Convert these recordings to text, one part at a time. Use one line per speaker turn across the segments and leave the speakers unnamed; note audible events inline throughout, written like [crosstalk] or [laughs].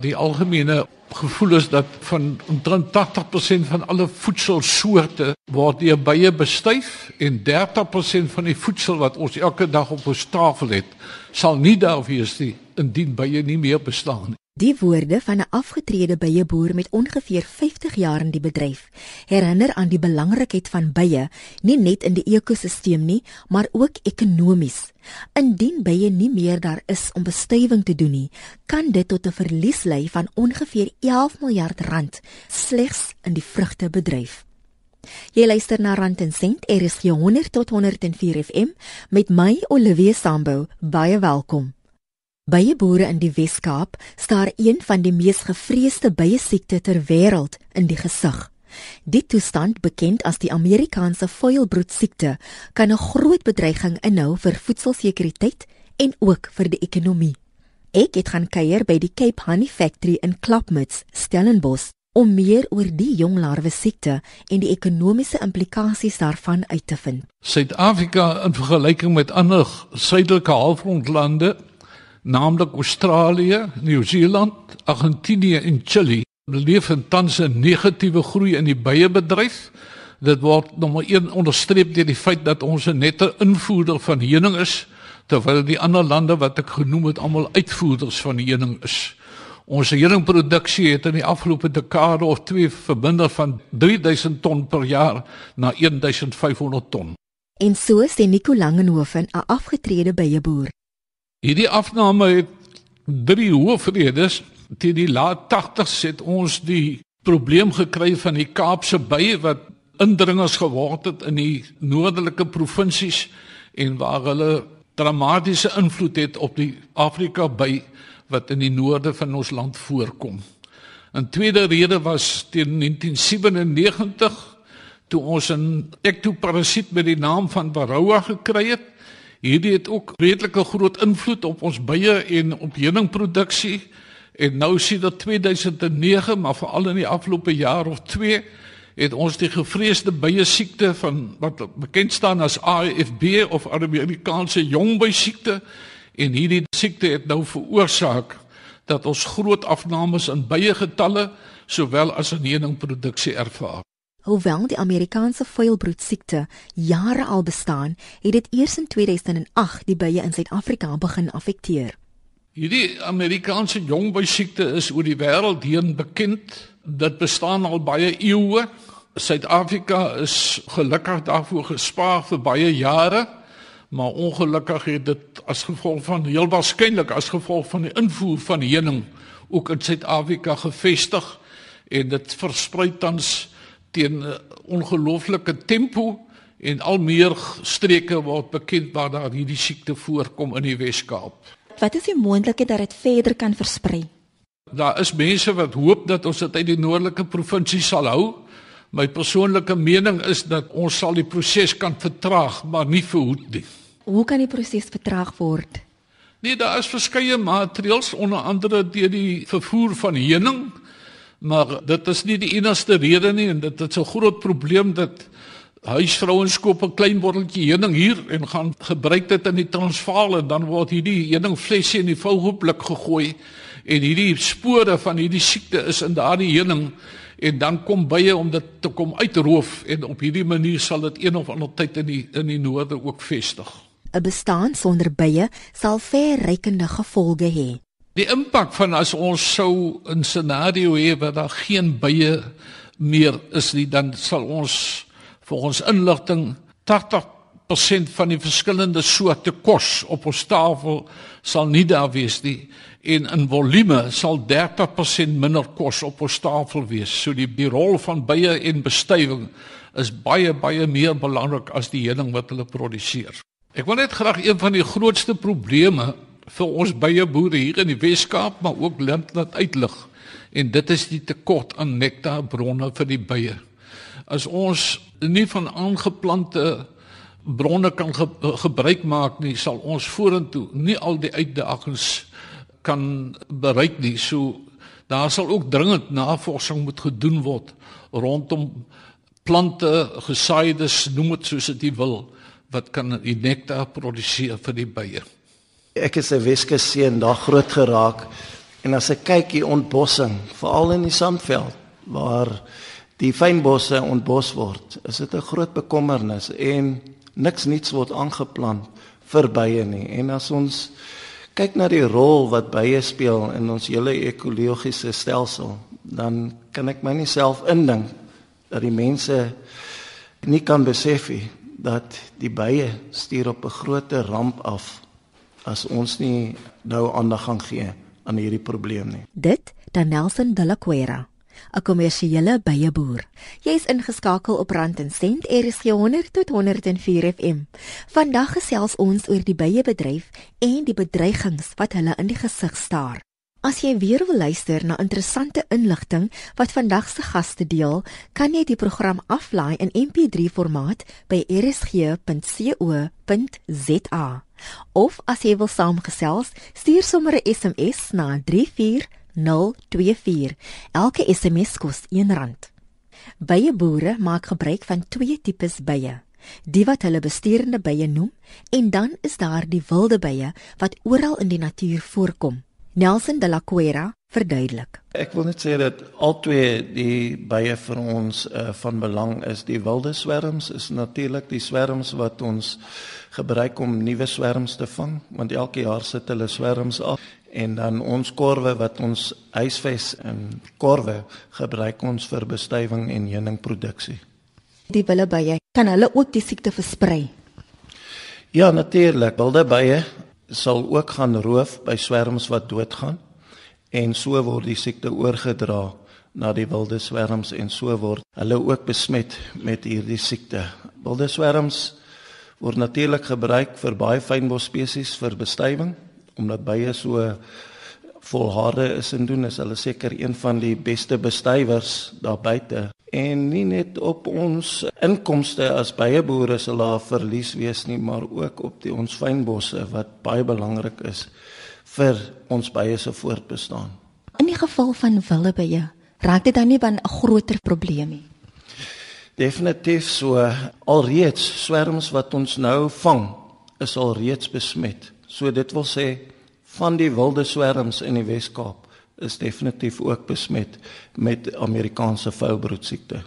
Die algemene gevoel is dat van omtrent 80% van alle voedselsoorte word deur bye bestuif en 30% van die voedsel wat ons elke dag op ons tafel het, sal nie daar wees nie indien bye nie meer bestaan nie.
Die woorde van 'n afgetrede byeboer met ongeveer 50 jaar in die bedryf herinner aan die belangrikheid van bye, nie net in die ekosisteem nie, maar ook ekonomies. Indien bye nie meer daar is om bestuiving te doen nie, kan dit tot 'n verlies lei van ongeveer 11 miljard rand slegs in die vrugtebedryf. Jy luister na Rand en Sent, RSG 100 tot 104 FM met my Olivia Sambu. Baie welkom. Baie boere in die Wes-Kaap staar een van die mees gevreesde bye siekte ter wêreld in die gesig. Die toestand, bekend as die Amerikaanse vuilbrood siekte, kan 'n groot bedreiging inhou vir voedselsekuriteit en ook vir die ekonomie. Ek het gaan kuier by die Cape Honey Factory in Klapmuts, Stellenbosch, om meer oor die jong larwe siekte en die ekonomiese implikasies daarvan uit te vind.
Suid-Afrika in vergelyking met ander suidelike halfrondlande naamlik Australië, Nieu-Seeland, Argentinië en Chili, beleef tans 'n negatiewe groei in die beiebedryf. Dit word nommer 1 onderstreep deur die feit dat ons 'n nette invoerder van heuning is, terwyl die ander lande wat ek genoem het almal uitvoerders van heuning is. Ons heuningproduksie het in die afgelope dekade of 2 verminder van 3000 ton per jaar na 1500 ton.
En so sê Nico Langenhoven, 'n afgetrede beieboer.
Hierdie afname het drie hoofredes. Teen die laat 80s het ons die probleem gekry van die Kaapse bye wat indringers geword het in die noordelike provinsies en waar hulle dramatiese invloed het op die Afrika by wat in die noorde van ons land voorkom. 'n Tweede rede was teen 1997 toe ons 'n ektoparasiet met die naam van Varroa gekry het Hierdie het ook redelike groot invloed op ons bye en op heuningproduksie. En nou sien dat 2009, maar veral in die afgelope jaar of 2 het ons die gevreesde bye siekte van wat bekend staan as AFB of Amerikaanse jongbei siekte en hierdie siekte het nou veroorsaak dat ons groot afnames in bye getalle sowel as in heuningproduksie ervaar.
Hoewel die Amerikaanse vuilbrood siekte jare al bestaan, het dit eers in 2008 die bye in Suid-Afrika begin affekteer.
Hierdie Amerikaanse jongbei siekte is oor die wêreld heen bekend. Dit bestaan al baie eeue. Suid-Afrika is gelukkig daarvoor gespaar vir baie jare, maar ongelukkig het dit as gevolg van heel waarskynlik as gevolg van die invoer van heuning ook in Suid-Afrika gevestig en dit versprei tans teen 'n ongelooflike tempo en al meer streke word bekend waar daar hierdie siekte voorkom in die Wes-Kaap.
Wat is die moontlikheid dat dit verder kan versprei?
Daar is mense wat hoop dat ons dit uit die noordelike provinsie sal hou. My persoonlike mening is dat ons sal die proses kan vertraag, maar nie verhoed nie.
Hoe kan die proses vertraag word?
Nee, daar is verskeie maatreëls onder andere deur die vervoer van heuning Maar dit is nie die enigste rede nie en dit is 'n groot probleem dat huisvrouens koop 'n klein botteltjie heuning hier en gaan gebruik dit in die Transvaal en dan word hierdie heuningflesie in die vuilhoopblik gegooi en hierdie spore van hierdie siekte is in daardie heuning en dan kom bye om dit te kom uitroof en op hierdie manier sal dit een of ander tyd in die in die noorde ook vestig.
'n Bestaan sonder bye sal verrykende gevolge hê.
Die impak van as ons sou 'n scenario hê waar daar geen bye meer is nie, dan sal ons ons inligting 80% van die verskillende soorte kos op ons tafel sal nie daar wees nie en in volume sal 30% minder kos op ons tafel wees. So die, die rol van bye en bestuiving is baie baie meer belangrik as die heuning wat hulle produseer. Ek wil net graag een van die grootste probleme vir ons bye boere hier in die Wes-Kaap maar ook land laat uitlig en dit is die tekort aan nektarbronne vir die bye. As ons nie van aangeplante bronne kan ge gebruik maak nie, sal ons vorentoe nie al die uitdagings kan bereik nie. So daar sal ook dringend navorsing moet gedoen word rondom plante, gesaaides, noem dit soos dit wil, wat kan die nektar produseer vir die bye.
Ek is 'n Weskus seun, daar groot geraak En as ek kyk hier ontbossing, veral in die Sandveld waar die fynbosse ontbos word, is dit 'n groot bekommernis en niks niets word aangeplant vir bye nie. En as ons kyk na die rol wat bye speel in ons hele ekologiese stelsel, dan kan ek my nie self indink dat die mense nie kan besef nie dat die bye stuur op 'n groter ramp af as ons nie nou aandag gaan gee aan hierdie probleem nie.
Dit dan Nelson de la Cuera, 'n kommersiële byeboer. Jy's ingeskakel op Rand en Sent RSG 100 tot 104 FM. Vandag gesels ons oor die byebedryf en die bedreigings wat hulle in die gesig staar. As jy weer wil luister na interessante inligting wat vandag se gaste deel, kan jy die program aflaai in MP3 formaat by rsg.co.za. Of as jy wil saamgesels, stuur sommer 'n SMS na 34024. Elke SMS kos R1. Bye boere maak gebruik van twee tipes bye. Die wat hulle bestuurende bye noem en dan is daar die wilde bye wat oral in die natuur voorkom. Nelson de la Cuera verduidelik.
Ek wil net sê dat albei die bye vir ons uh, van belang is. Die wilde swerms is natuurlik die swerms wat ons gebruik om nuwe swerms te vang, want elke jaar sit hulle swerms af en dan ons korwe wat ons huisves en korwe gebruik ons vir bestuiving en heuningproduksie.
Die wilde bye kan hulle ook die siekte versprei.
Ja, natuurlik. Wilde bye sal ook gaan roof by swerms wat doodgaan en so word die siekte oorgedra na die wilde swerms en so word hulle ook besmet met hierdie siekte. Wilde swerms word natuurlik gebruik vir baie fynbos spesies vir bestuiving omdat bye so volharde is en doen is hulle seker een van die beste bestuivers daar buite en nie net op ons inkomste as byeboere sal daar verlies wees nie maar ook op die ons fynbosse wat baie belangrik is vir ons bye se voortbestaan.
In die geval van wilde bye, raak dit dan nie van 'n groter probleem nie.
Definitief so alreeds swerms wat ons nou vang is alreeds besmet. So dit wil sê van die wilde swerms in die Wes-Kaap is definitief ook besmet met Amerikaanse voubroed siekte.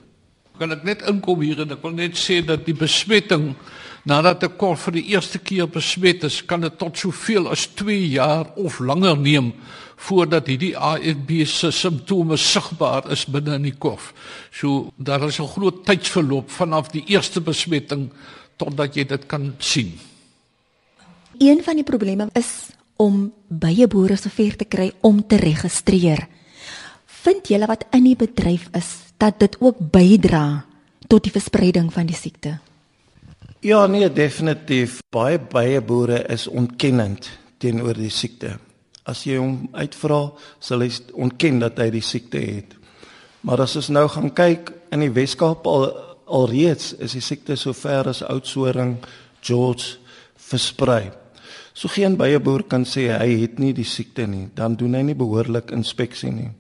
Kan ek net inkom hier en ek wil net sê dat die besmetting nadat 'n korf vir die eerste keer besmet is, kan dit tot soveel as 2 jaar of langer neem voordat hierdie AFB se simptome sigbaar is binne in die korf. So daar is 'n groot tydsverloop vanaf die eerste besmetting totdat jy dit kan sien.
Een van die probleme is om baie boere sover te kry om te registreer. Vind julle wat in die bedryf is dat dit ook bydra tot die verspreiding van die siekte?
Ja, nee, definitief. Baie baie boere is ontkennend teenoor die siekte. As jy hom uitvra, sal hy ontken dat hy die siekte het. Maar as ons nou gaan kyk in die Weskaap al alreeds is die siekte sover as Oudtshoorn, George versprei. So geen baie boer kan sê hy het nie die siekte nie, dan doen hy nie behoorlik inspeksie nie.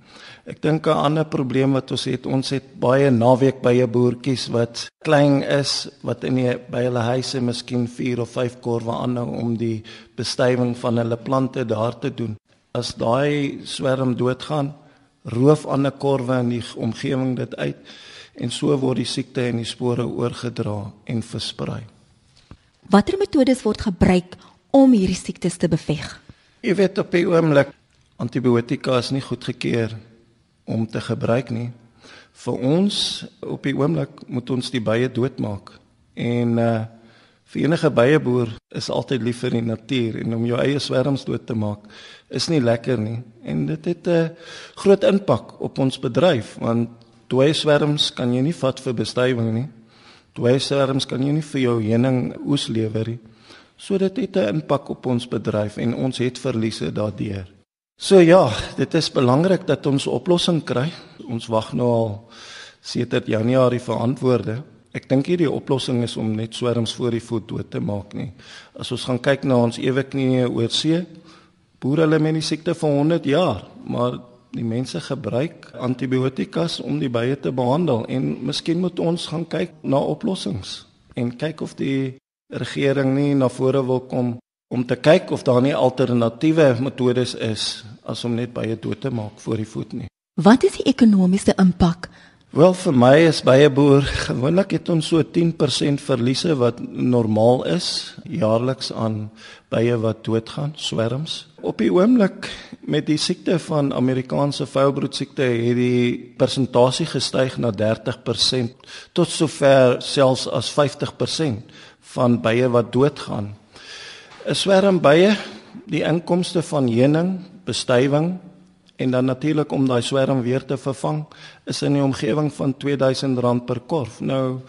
Ek dink 'n ander probleem wat ons het, ons het baie naweek baie boertjies wat klein is, wat in die by hulle huise miskien 4 of 5 korwe aanhou om die bestuiving van hulle plante daar te doen. As daai swerm doodgaan, roof ander korwe in die omgewing dit uit en so word die siekte en die spore oorgedra en versprei.
Watter metodes word gebruik om hierdie siektes te beveg?
Jy weet op die oomblik antibiotika is nie goedgekeur om te gebruik nie. Vir ons op die oomblik moet ons die bye doodmaak. En uh vir enige byeboer is altyd lief vir die natuur en om jou eie swerms dood te maak is nie lekker nie. En dit het 'n groot impak op ons bedryf want dooie swerms kan jy nie vat vir bestuiving nie. Dooie swerms kan jy nie vir jou heuning oes lewer nie. So dit het 'n impak op ons bedryf en ons het verliese daardeur. So ja, dit is belangrik dat ons 'n oplossing kry. Ons wag nou al sedert Januarie vir antwoorde. Ek dink hierdie oplossing is om net swerms voor die voet dood te maak nie. As ons gaan kyk na ons ewe knieë oor see, boer hulle met die siekte vir 100 jaar, maar die mense gebruik antibiotikas om die bye te behandel en miskien moet ons gaan kyk na oplossings en kyk of die regering nie na vore wil kom om te kyk of daar nie alternatiewe metodes is as om net bye dood te maak voor die voet nie.
Wat is die ekonomiese impak?
Wel vir my is bye boer gewoonlik het ons so 10% verliese wat normaal is jaarliks aan bye wat doodgaan, swerms. Op die oomblik met die siekte van Amerikaanse vuilbrood siekte het die persentasie gestyg na 30% tot sover selfs as 50% van bye wat doodgaan. 'n Swerm bye, die inkomste van heuning, bestuiving en dan natuurlik om daai swerm weer te vervang is in die omgewing van R2000 per korf. Nou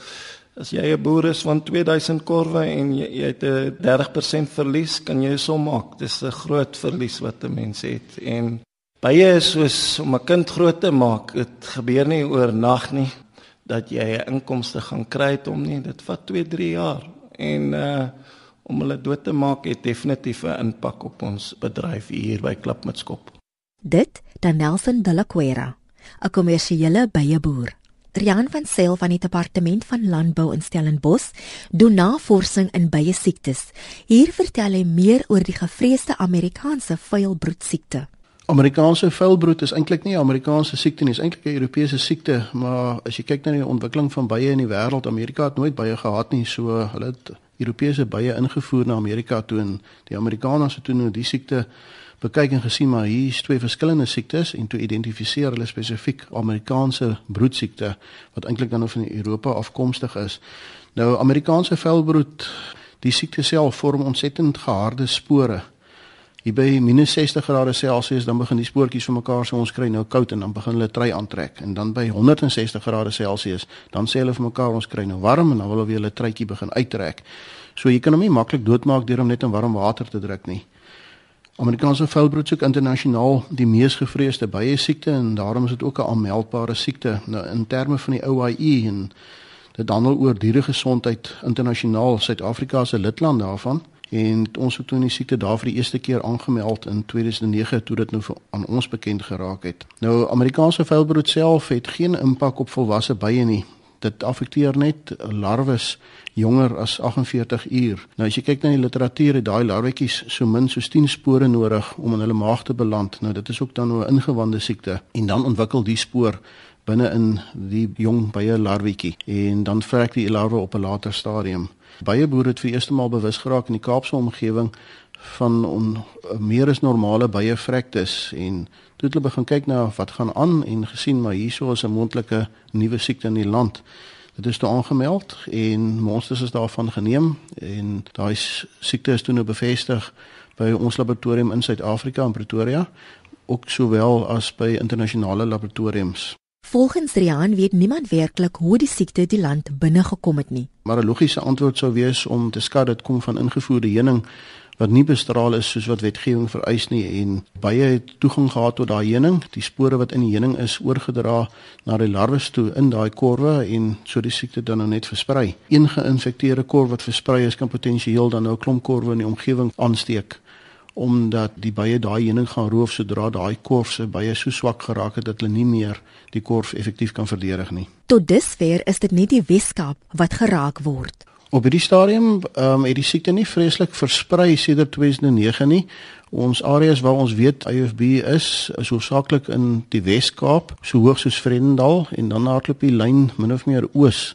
as jy 'n boer is van 2000 korwe en jy, jy het 'n 30% verlies, kan jy som maak. Dis 'n groot verlies wat 'n mens het. En baie is soos om 'n kind groot te maak. Dit gebeur nie oornag nie dat jy 'n inkomste gaan kry om nie. Dit vat 2-3 jaar. En uh om hulle dood te maak het definitief 'n impak op ons bedryf hier by Klipmitskop.
Dit dan Nelson Delaquera, 'n kommersiële beieboer. Rian van Sail van die departement van landbou in Stellenbosch doen navorsing in beie siektes. Hier vertel hy meer oor die gevreesde Amerikaanse vuilbrood siekte.
Amerikaanse vuilbrood is eintlik nie 'n Amerikaanse siekte nie, is eintlik 'n Europese siekte, maar as jy kyk na die ontwikkeling van beie in die wêreld, Amerika het nooit beie gehad nie, so hulle het Europese beie ingevoer na Amerika toe en die Amerikaners het toe nou die siekte bekyk en gesien maar hier is twee verskillende siektes en toe identifiseer hulle spesifiek Amerikaanse broedsiekte wat eintlik dan nou van Europa afkomstig is. Nou Amerikaanse velbroed, die siekte self vorm ontsettend geharde spore. Hier by -60°C dan begin die spoortjies van mekaar so ons kry nou koud en dan begin hulle trei aantrek en dan by 160°C dan sê hulle vir mekaar ons kry nou warm en dan wil hulle weer hulle treitjie begin uittrek. So jy kan hom nie maklik doodmaak deur hom net in warm water te druk nie. Amerikaanse vuilbrood soek internasionaal die mees gevreesde baie siekte en daarom is dit ook 'n aanmeldbare siekte nou in terme van die OIE en dit handel oor dieregesondheid internasionaal Suid-Afrika 'n lidland daarvan en ons het toe die siekte daar vir die eerste keer aangemeld in 2009 toe dit nou aan ons bekend geraak het. Nou Amerikaanse vuilbrood self het geen impak op volwasse bye nie dit affekteer net larwes jonger as 48 uur. Nou as jy kyk na die literatuur, het daai larwetjies so min soos 10 spore nodig om in hulle maag te beland. Nou dit is ook dan 'n ingewande siekte en dan ontwikkel die spoor binne in die jong bye larwetjie en dan vrek die larwe op 'n later stadium. Baie boere het vir eerste maal bewus geraak in die Kaapse omgewing van on, meer as normale bye vrektes en toe het hulle begin kyk na wat gaan aan en gesien maar hierso is 'n moontlike nuwe siekte in die land. Dit is toe aangemeld en monsters is daarvan geneem en daai siekte is toe nou bevestig by ons laboratorium in Suid-Afrika in Pretoria, ook sowel as by internasionale laboratoriums.
Volgens Rian weet niemand werklik hoe die siekte die land binne gekom het nie.
Maar 'n logiese antwoord sou wees om te skat dit kom van ingevoerde heuning wat nie bestraal is soos wat wetgewing vereis nie en baie het toegang gehad tot daai heuning, die spore wat in die heuning is oorgedra na die larwes toe in daai korwe en so die siekte dan nou net versprei. Een geïnfekteerde korf wat versprei is kan potensieel dan nou 'n klomp korwe in die omgewing aansteek omdat die baie daai heuning gaan roof sodra daai korf se baie so swak geraak het dat hulle nie meer die korf effektief kan verdedig nie.
Tot dusver is dit net die Weskaap wat geraak word.
Op hierdie stadium ehm um, het die siekte nie vreeslik versprei sedert 2009 nie. Ons areas waar ons weet IFB is, is hoofsaaklik in die Wes-Kaap, so hoog soos Vredendal en dan hardloop die lyn min of meer oos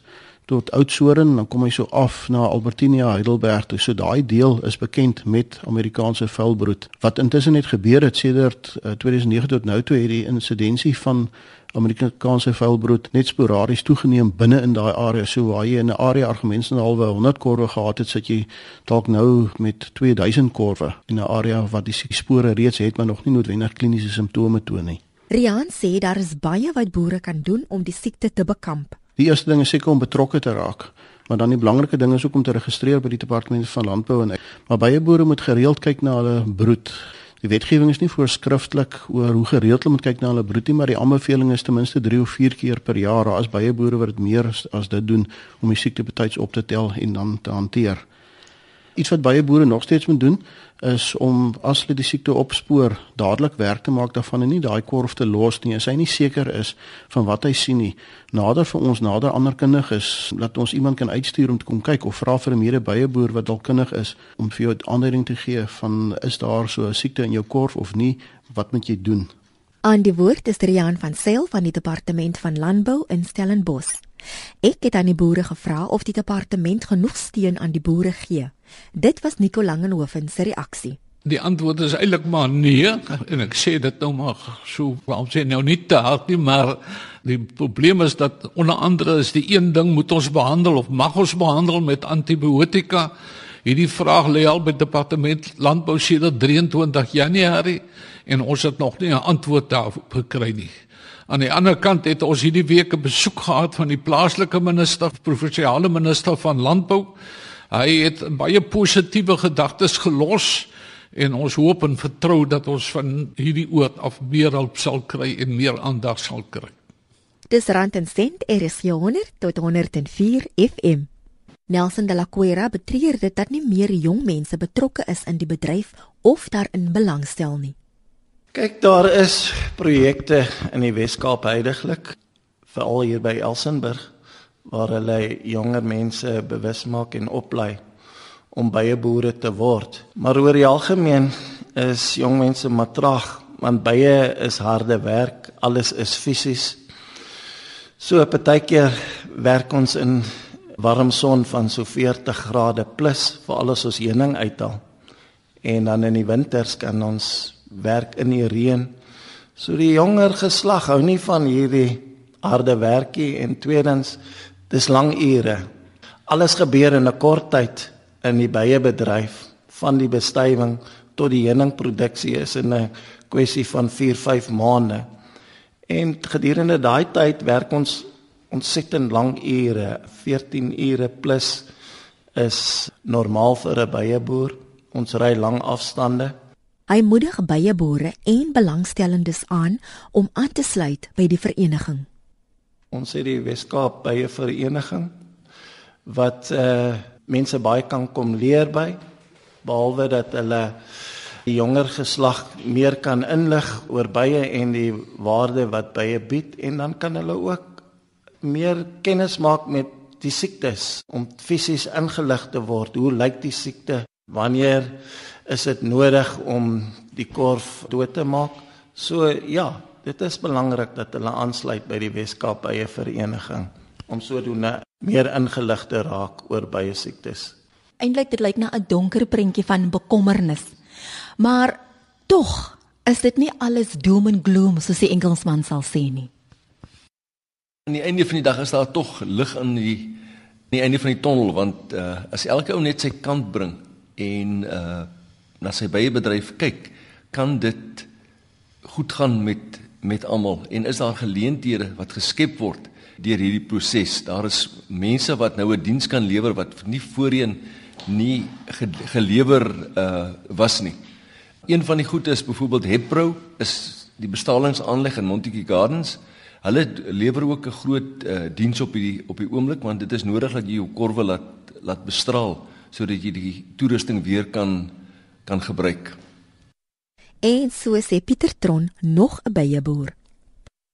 tot Oudtshoorn, dan kom hy so af na Albertinia, Heidelberg. So daai deel is bekend met Amerikaanse vuilbroed. Wat intussen net gebeur het sedert uh, eh, 2009 tot nou toe het die insidensie van Amerikaanse vuilbrood net sporadies toegeneem binne in daai area. So waar jy in 'n area argumentshalwe 100 korwe gehad het, sit jy dalk nou met 2000 korwe in 'n area wat die spore reeds het, maar nog nie noodwendig kliniese simptome toon nie.
Rian sê daar is baie wat boere kan doen om die siekte te bekamp.
Die eerste ding is seker om betrokke te raak. Maar dan die belangrike ding is ook om te registreer by die departement van landbou en maar baie boere moet gereeld kyk na hulle broed. Die wetgewing is nie voorskrifklik oor hoe gereeld hulle moet kyk na hulle broedie, maar die aanbeveling is ten minste 3 of 4 keer per jaar. Daar is baie boere wat dit meer as dit doen om die siekte betyds op te tel en dan te hanteer. Iets wat baie boere nog steeds moet doen is om as hulle die siekte opspoor, dadelik werk te maak daarvan en nie daai korf te los nie as hy nie seker is van wat hy sien nie. Nader vir ons, nader ander kundiges, laat ons iemand kan uitstuur om te kom kyk of vra vir 'n medebye boer wat dalk kundig is om vir jou aanduiding te gee van is daar so 'n siekte in jou korf of nie, wat moet jy doen?
Aan die woord is Rian van Sail van die departement van landbou in Stellenbosch. Ek het aan die boere gevra of die departement genoeg steun aan die boere gee. Dit was Nico Langenhoven se reaksie.
Die antwoord is eintlik maar nee en ek sê dit nou maar so waarom sê nou nie te hard nie maar die probleem is dat onder andere is die een ding moet ons behandel of mag ons behandel met antibiotika hierdie vraag lê al by departement landbou sedert 23 Januarie en ons het nog nie 'n antwoord daarop gekry nie aan die ander kant het ons hierdie week 'n besoek gehad van die plaaslike minister provinsiale minister van landbou hy het baie positiewe gedagtes gelos en ons hoop en vertrou dat ons van hierdie oord af meer hulp sal kry en meer aandag sal kry.
Dis rand en sent is 100 tot 104 FM. Nelson de la Cuera betreur dit dat nie meer jong mense betrokke is in die bedryf of daarin belangstel nie.
Kyk, daar is projekte in die Wes-Kaap heidaglik, veral hier by Elsenburg, waar hulle jonger mense bewus maak en oplei om baie boere te word. Maar oor die algemeen is jong mense maar traag want baie is harde werk, alles is fisies. So partykeer werk ons in warm son van so 40 grade plus vir alles ons heuning uithaal. En dan in die winters kan ons werk in die reën. So die jonger geslag hou nie van hierdie harde werkie en tweedens dis lang ure. Alles gebeur in 'n kort tyd in die baie bedryf van die bestuiving tot die heuningproduksie is in 'n kwessie van 4-5 maande. En gedurende daai tyd werk ons ontsettend lang ure, 14 ure plus is normaal vir 'n baie boer. Ons ry lang afstande.
Hy moedig baie boere en belangstellendes aan om aan te sluit by die vereniging.
Ons het die Weskaap baie vereniging wat uh mense baie kan kom leer by behalwe dat hulle die jonger geslag meer kan inlig oor bye en die waarde wat bye bied en dan kan hulle ook meer kennis maak met die siektes om fisies ingelig te word hoe lyk die siekte wanneer is dit nodig om die korf dood te maak so ja dit is belangrik dat hulle aansluit by die Weskaap eie vereniging om sodoende meer ingelig te raak oor baie siektes.
Eintlik dit lyk na 'n donker prentjie van bekommernis. Maar tog is dit nie alles doom en gloom soos die Engelsman sal sê nie.
Aan die einde van die dag is daar tog lig in die aan die einde van die tonnel want uh, as elke ou net sy kant bring en uh, na sy baie bedryf kyk, kan dit goed gaan met met almal en is daar geleenthede wat geskep word deur hierdie proses. Daar is mense wat nou 'n diens kan lewer wat nie voorheen nie gelewer uh was nie. Een van die goeie is byvoorbeeld Hepro is die bestalingsaanleg in Montetjie Gardens. Hulle lewer ook 'n groot uh diens op die op die oomblik want dit is nodig dat jy jou korwe laat laat bestraal sodat jy die toerusting weer kan kan gebruik.
En so sê Pieter Tron, nog 'n byeboer.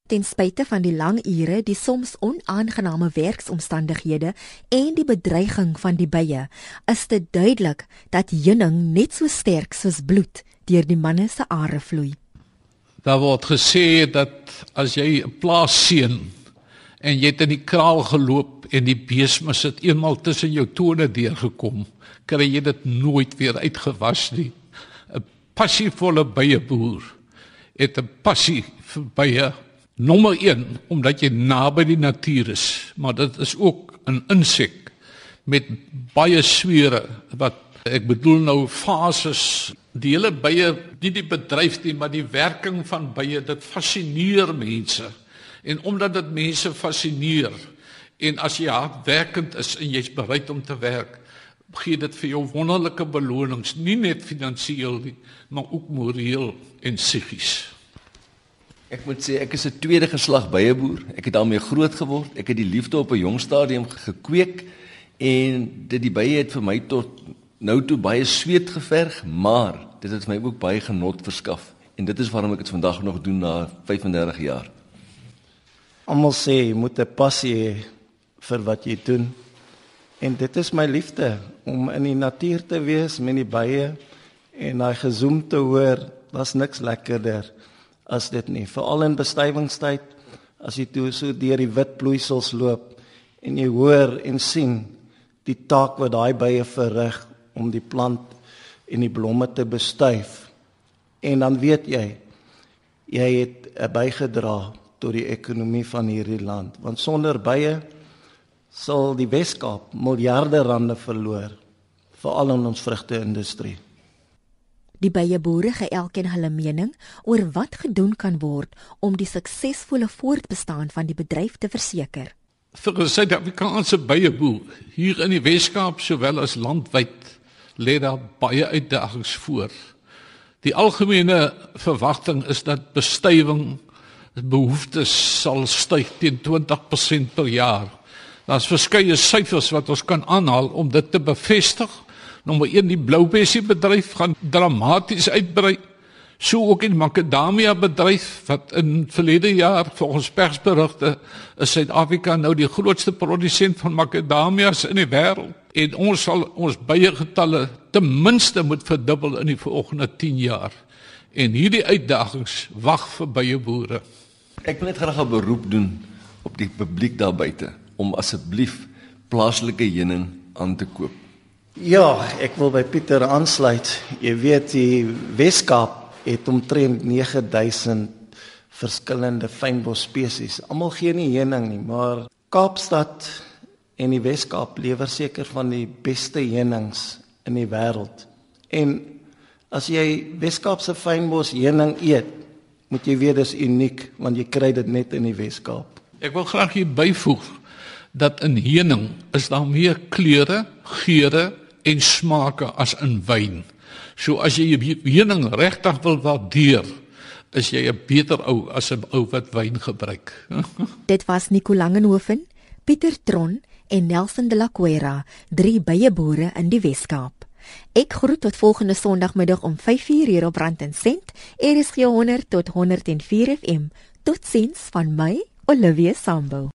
Ten spyte van die lang ure, die soms onaangename werksomstandighede en die bedreiging van die bye, is dit duidelik dat heuning net so sterk soos bloed deur die manne se are vloei.
Daar word gesê dat as jy 'n plaas seën en jy het in die kraal geloop en die beesmis het eenmal tussen jou tone deurgekom, kry jy dit nooit weer uitgewas nie. 'n Passievolle byeboer het 'n passie vir bye. Nommer 1 omdat jy naby die natuur is, maar dit is ook 'n insek met baie sweure wat ek bedoel nou fases. Die hele bye nie die bedryf nie maar die werking van bye dit fascineer mense en omdat dit mense fascineer en as jy hardwerkend is en jy's bereid om te werk gee dit vir jou wonderlike belonings nie net finansiëel nie maar ook moreel en psigies
Ek moet sê ek is 'n tweede geslag byeboer. Ek het daarmee groot geword. Ek het die liefde op 'n jong stadium gekweek en dit die bye het vir my tot nou toe baie sweet geverg, maar dit het my ook baie genot verskaf en dit is waarom ek dit vandag nog doen na 35 jaar.
Almal sê jy moet 'n passie hê vir wat jy doen. En dit is my liefde om in die natuur te wees met die bye en daai gezoem te hoor. Daar's niks lekkerder as dit nie, veral in bestuivingstyd as jy toe so deur die wit bloeisels loop en jy hoor en sien die taak wat daai bye verrig om die plant en die blomme te bestuif. En dan weet jy jy het bygedra tot die ekonomie van hierdie land, want sonder bye sal die Weskaap miljarde rande verloor veral in ons vrugteindustrie.
Die byeboere gee elkeen hulle mening oor wat gedoen kan word om die suksesvolle voortbestaan van die bedryf te verseker.
Vir 'n Suid-Afrikaanse byeboer hier in die Weskaap sowel as landwyd lê daar baie uitdagings voor. Die algemene verwagting is dat bestuiving behoeftes sal styg teen 20% per jaar. Daar's verskeie syfers wat ons kan aanhaal om dit te bevestig. Nommer 1 die bloubessie bedryf gaan dramaties uitbrei. So ook in makadamia bedryf wat in verlede jaar volgens persberigte is Suid-Afrika nou die grootste produsent van makadamias in die wêreld en ons sal ons baie getalle ten minste moet verdubbel in die volgende 10 jaar. En hierdie uitdagings wag vir baie boere.
Ek wil net graag 'n beroep doen op die publiek daar buite om asseblief plaaslike heuning aan te koop.
Ja, ek wil by Pieter aansluit. Jy weet die Weskaap het omtrent 9000 verskillende fynbos spesies. Almal gee nie heuning nie, maar Kaapstad en die Weskaap lewer seker van die beste heunings in die wêreld. En as jy Weskaapse fynbos heuning eet, moet jy weet dis uniek want jy kry dit net in die Weskaap.
Ek wil graag hier byvoeg dat in heuning is daar meer kleure, geure en smake as in wyn. So as jy heuning regtig wil waardeer, is jy 'n beter ou as 'n ou wat wyn gebruik. [laughs]
Dit was Nico Langenhoven, Pieter Tron en Nelson de la Cuera, drie byeboere in die Wes-Kaap. Ek groet tot volgende Sondagmiddag om 5:00 hier op Rand en Sent. Is 100 tot 104 FM. Totsiens van my, Olivia Sambo.